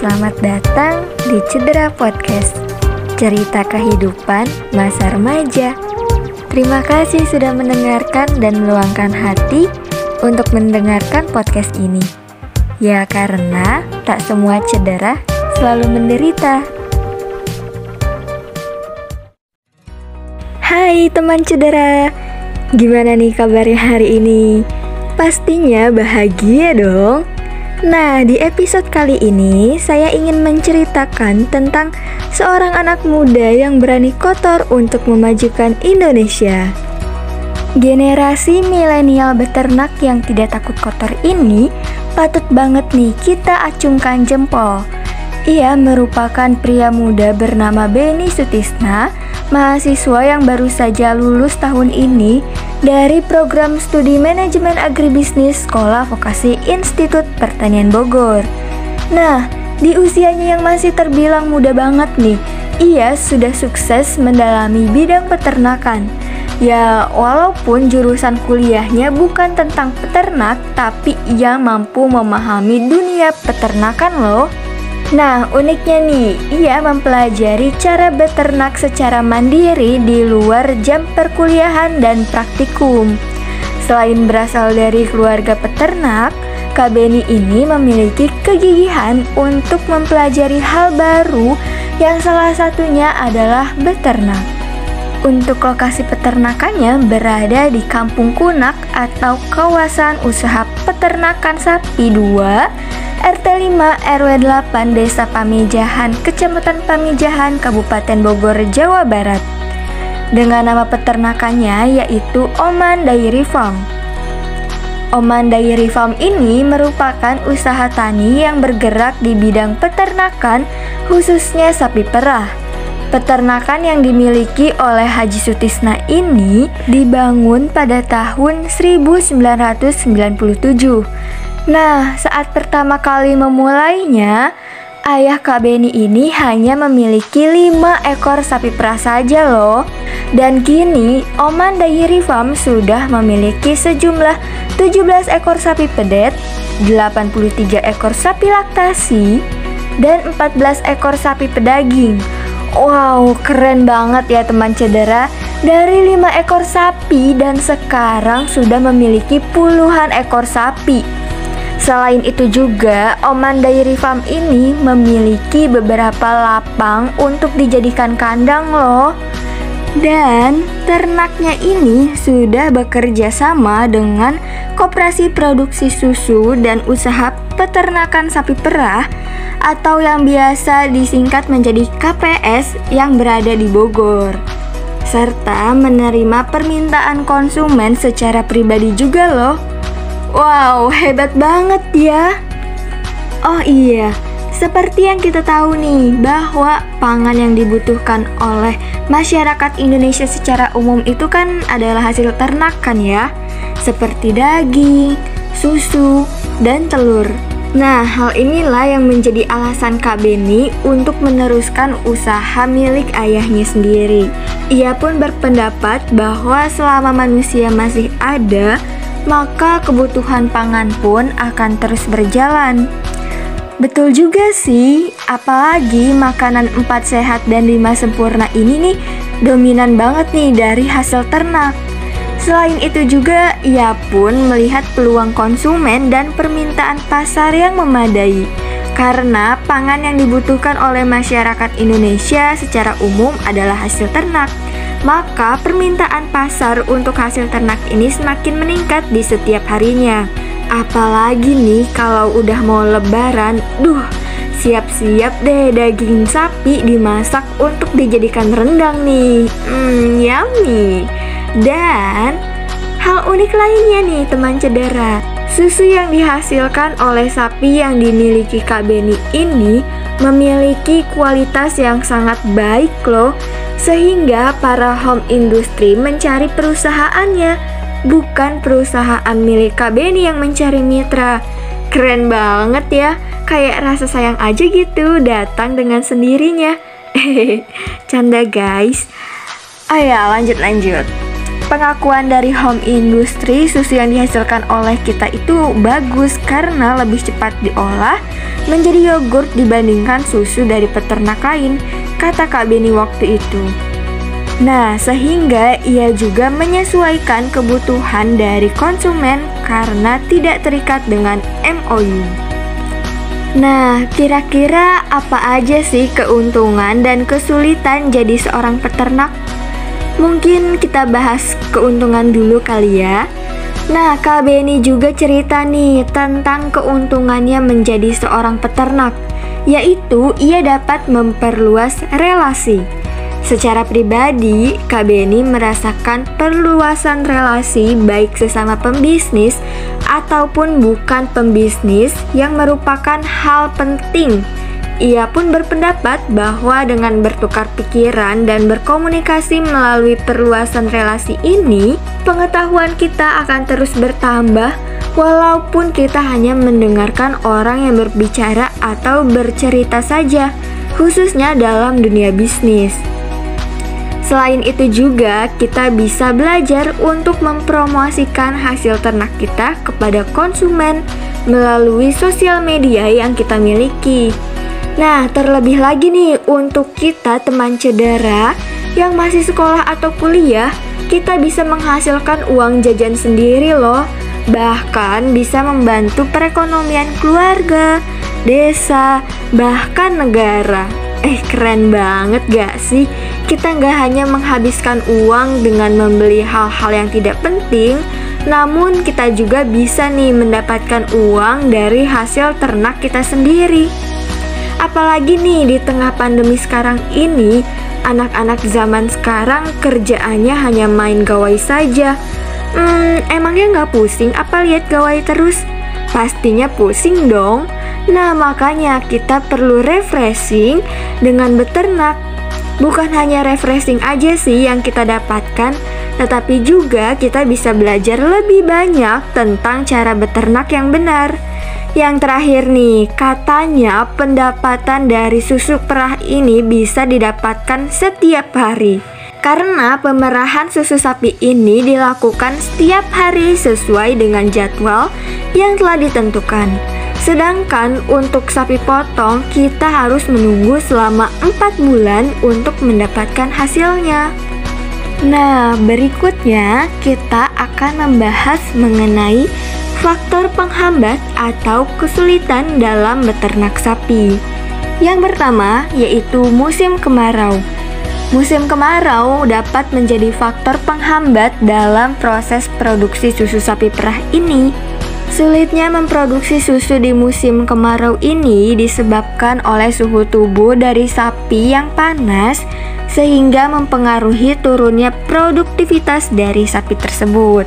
selamat datang di Cedera Podcast. Cerita kehidupan masa remaja. Terima kasih sudah mendengarkan dan meluangkan hati untuk mendengarkan podcast ini. Ya karena tak semua cedera selalu menderita. Hai teman cedera. Gimana nih kabarnya hari ini? Pastinya bahagia dong Nah, di episode kali ini saya ingin menceritakan tentang seorang anak muda yang berani kotor untuk memajukan Indonesia. Generasi milenial beternak yang tidak takut kotor ini patut banget nih kita acungkan jempol. Ia merupakan pria muda bernama Beni Sutisna, mahasiswa yang baru saja lulus tahun ini dari program studi manajemen agribisnis Sekolah Vokasi Institut Pertanian Bogor. Nah, di usianya yang masih terbilang muda banget nih, ia sudah sukses mendalami bidang peternakan. Ya, walaupun jurusan kuliahnya bukan tentang peternak, tapi ia mampu memahami dunia peternakan loh. Nah, uniknya nih, ia mempelajari cara beternak secara mandiri di luar jam perkuliahan dan praktikum. Selain berasal dari keluarga peternak, Kak Beni ini memiliki kegigihan untuk mempelajari hal baru yang salah satunya adalah beternak. Untuk lokasi peternakannya berada di Kampung Kunak atau kawasan usaha peternakan sapi 2 RT 5 RW 8 Desa Pamijahan, Kecamatan Pamijahan, Kabupaten Bogor, Jawa Barat. Dengan nama peternakannya yaitu Oman Dairy Farm. Oman Dairy Farm ini merupakan usaha tani yang bergerak di bidang peternakan, khususnya sapi perah. Peternakan yang dimiliki oleh Haji Sutisna ini dibangun pada tahun 1997 Nah, saat pertama kali memulainya, ayah Kak Beni ini hanya memiliki 5 ekor sapi perah saja loh. Dan kini, Oman Dairy Farm sudah memiliki sejumlah 17 ekor sapi pedet, 83 ekor sapi laktasi, dan 14 ekor sapi pedaging. Wow, keren banget ya teman cedera. Dari 5 ekor sapi dan sekarang sudah memiliki puluhan ekor sapi. Selain itu juga, Oman Dairy Farm ini memiliki beberapa lapang untuk dijadikan kandang loh. Dan ternaknya ini sudah bekerja sama dengan Koperasi Produksi Susu dan Usaha Peternakan Sapi Perah atau yang biasa disingkat menjadi KPS yang berada di Bogor serta menerima permintaan konsumen secara pribadi juga loh Wow, hebat banget ya. Oh iya, seperti yang kita tahu nih, bahwa pangan yang dibutuhkan oleh masyarakat Indonesia secara umum itu kan adalah hasil ternakan ya, seperti daging, susu, dan telur. Nah, hal inilah yang menjadi alasan Kak Beni untuk meneruskan usaha milik ayahnya sendiri. Ia pun berpendapat bahwa selama manusia masih ada, maka kebutuhan pangan pun akan terus berjalan. Betul juga sih, apalagi makanan empat sehat dan lima sempurna ini nih dominan banget nih dari hasil ternak. Selain itu juga, ia pun melihat peluang konsumen dan permintaan pasar yang memadai. Karena pangan yang dibutuhkan oleh masyarakat Indonesia secara umum adalah hasil ternak maka permintaan pasar untuk hasil ternak ini semakin meningkat di setiap harinya. Apalagi nih kalau udah mau lebaran, duh, siap-siap deh daging sapi dimasak untuk dijadikan rendang nih. Hmm, yummy. Dan hal unik lainnya nih teman cedera, susu yang dihasilkan oleh sapi yang dimiliki Kak Beni ini memiliki kualitas yang sangat baik loh sehingga para home industry mencari perusahaannya, bukan perusahaan milik Kak Beni yang mencari mitra. Keren banget ya, kayak rasa sayang aja gitu datang dengan sendirinya. Canda guys. Ayo lanjut lanjut. pengakuan dari home industry susu yang dihasilkan oleh kita itu bagus karena lebih cepat diolah menjadi yogurt dibandingkan susu dari peternak lain, kata Kak Beni waktu itu. Nah, sehingga ia juga menyesuaikan kebutuhan dari konsumen karena tidak terikat dengan MOU. Nah, kira-kira apa aja sih keuntungan dan kesulitan jadi seorang peternak? Mungkin kita bahas keuntungan dulu kali ya. Nah, Kak Beni juga cerita nih tentang keuntungannya menjadi seorang peternak, yaitu ia dapat memperluas relasi. Secara pribadi, Kak Beni merasakan perluasan relasi baik sesama pembisnis ataupun bukan pembisnis yang merupakan hal penting ia pun berpendapat bahwa dengan bertukar pikiran dan berkomunikasi melalui perluasan relasi ini, pengetahuan kita akan terus bertambah walaupun kita hanya mendengarkan orang yang berbicara atau bercerita saja, khususnya dalam dunia bisnis. Selain itu juga kita bisa belajar untuk mempromosikan hasil ternak kita kepada konsumen melalui sosial media yang kita miliki. Nah, terlebih lagi nih untuk kita teman cedera yang masih sekolah atau kuliah, kita bisa menghasilkan uang jajan sendiri loh. Bahkan bisa membantu perekonomian keluarga, desa, bahkan negara. Eh keren banget gak sih? Kita nggak hanya menghabiskan uang dengan membeli hal-hal yang tidak penting, namun kita juga bisa nih mendapatkan uang dari hasil ternak kita sendiri. Apalagi nih di tengah pandemi sekarang ini, anak-anak zaman sekarang kerjaannya hanya main gawai saja. Hmm, emangnya nggak pusing apa lihat gawai terus? Pastinya pusing dong. Nah, makanya kita perlu refreshing dengan beternak. Bukan hanya refreshing aja sih yang kita dapatkan, tetapi juga kita bisa belajar lebih banyak tentang cara beternak yang benar. Yang terakhir nih, katanya pendapatan dari susu perah ini bisa didapatkan setiap hari. Karena pemerahan susu sapi ini dilakukan setiap hari sesuai dengan jadwal yang telah ditentukan. Sedangkan untuk sapi potong kita harus menunggu selama 4 bulan untuk mendapatkan hasilnya. Nah, berikutnya kita akan membahas mengenai faktor penghambat atau kesulitan dalam beternak sapi. Yang pertama yaitu musim kemarau. Musim kemarau dapat menjadi faktor penghambat dalam proses produksi susu sapi perah ini. Sulitnya memproduksi susu di musim kemarau ini disebabkan oleh suhu tubuh dari sapi yang panas sehingga mempengaruhi turunnya produktivitas dari sapi tersebut.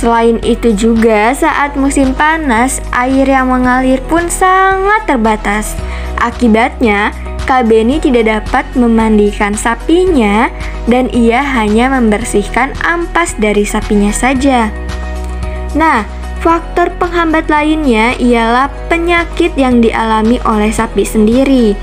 Selain itu juga saat musim panas, air yang mengalir pun sangat terbatas. Akibatnya, Kak Beni tidak dapat memandikan sapinya dan ia hanya membersihkan ampas dari sapinya saja. Nah, faktor penghambat lainnya ialah penyakit yang dialami oleh sapi sendiri.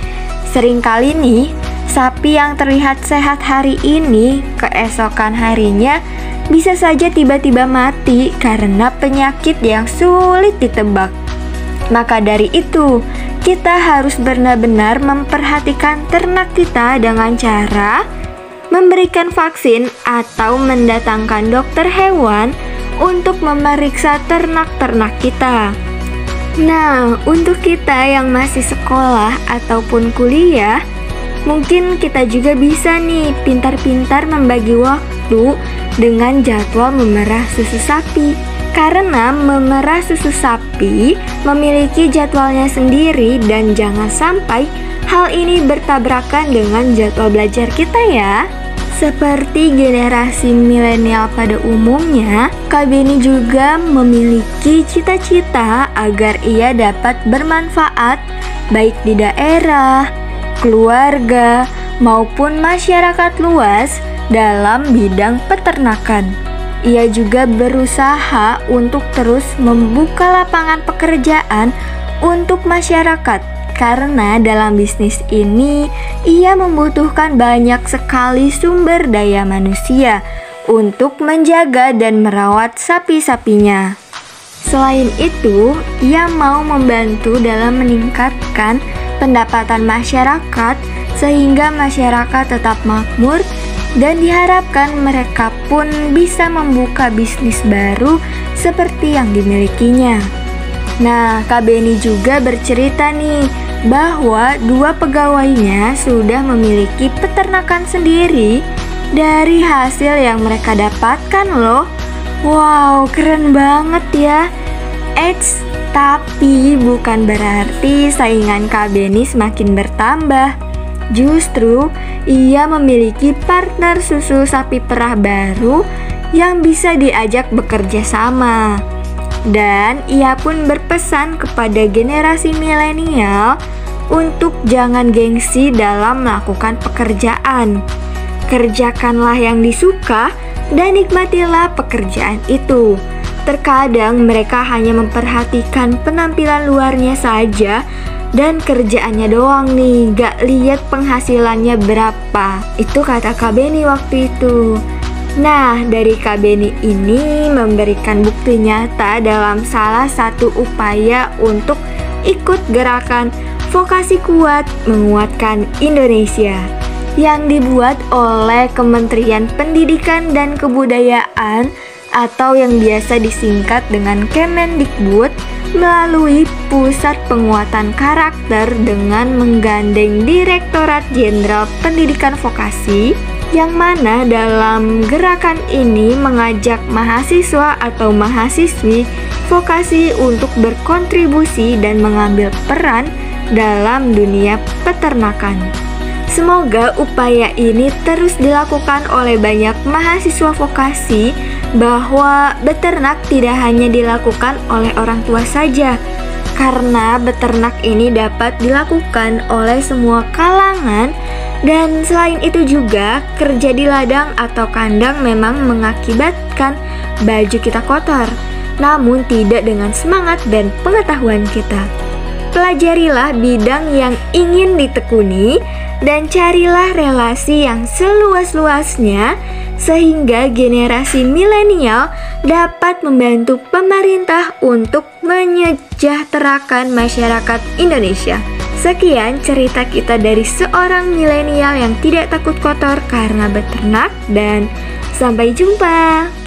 Seringkali nih, sapi yang terlihat sehat hari ini, keesokan harinya bisa saja tiba-tiba mati karena penyakit yang sulit ditebak. Maka dari itu, kita harus benar-benar memperhatikan ternak kita dengan cara memberikan vaksin atau mendatangkan dokter hewan untuk memeriksa ternak-ternak kita. Nah, untuk kita yang masih sekolah ataupun kuliah, mungkin kita juga bisa nih pintar-pintar membagi waktu dengan jadwal memerah susu sapi. Karena memerah susu sapi memiliki jadwalnya sendiri dan jangan sampai hal ini bertabrakan dengan jadwal belajar kita ya. Seperti generasi milenial pada umumnya, Kak Beni juga memiliki cita-cita agar ia dapat bermanfaat baik di daerah, keluarga, maupun masyarakat luas dalam bidang peternakan. Ia juga berusaha untuk terus membuka lapangan pekerjaan untuk masyarakat karena dalam bisnis ini ia membutuhkan banyak sekali sumber daya manusia untuk menjaga dan merawat sapi-sapinya. Selain itu, ia mau membantu dalam meningkatkan pendapatan masyarakat sehingga masyarakat tetap makmur dan diharapkan mereka pun bisa membuka bisnis baru seperti yang dimilikinya. Nah, Kak Beni juga bercerita nih bahwa dua pegawainya sudah memiliki peternakan sendiri dari hasil yang mereka dapatkan loh. Wow, keren banget ya. Eits, tapi bukan berarti saingan Kak Beni semakin bertambah. Justru ia memiliki partner susu sapi perah baru yang bisa diajak bekerja sama. Dan ia pun berpesan kepada generasi milenial untuk jangan gengsi dalam melakukan pekerjaan. Kerjakanlah yang disuka dan nikmatilah pekerjaan itu. Terkadang mereka hanya memperhatikan penampilan luarnya saja dan kerjaannya doang nih, gak lihat penghasilannya berapa. Itu kata Kak Beni waktu itu. Nah, dari Kak Beni ini memberikan bukti nyata dalam salah satu upaya untuk ikut gerakan vokasi kuat menguatkan Indonesia yang dibuat oleh Kementerian Pendidikan dan Kebudayaan atau yang biasa disingkat dengan Kemendikbud melalui Pusat Penguatan Karakter dengan menggandeng Direktorat Jenderal Pendidikan Vokasi yang mana dalam gerakan ini mengajak mahasiswa atau mahasiswi vokasi untuk berkontribusi dan mengambil peran dalam dunia peternakan. Semoga upaya ini terus dilakukan oleh banyak mahasiswa vokasi bahwa beternak tidak hanya dilakukan oleh orang tua saja, karena beternak ini dapat dilakukan oleh semua kalangan dan selain itu juga, kerja di ladang atau kandang memang mengakibatkan baju kita kotor, namun tidak dengan semangat dan pengetahuan kita. Pelajarilah bidang yang ingin ditekuni dan carilah relasi yang seluas-luasnya sehingga generasi milenial dapat membantu pemerintah untuk menyejahterakan masyarakat Indonesia. Sekian cerita kita dari seorang milenial yang tidak takut kotor karena beternak dan sampai jumpa.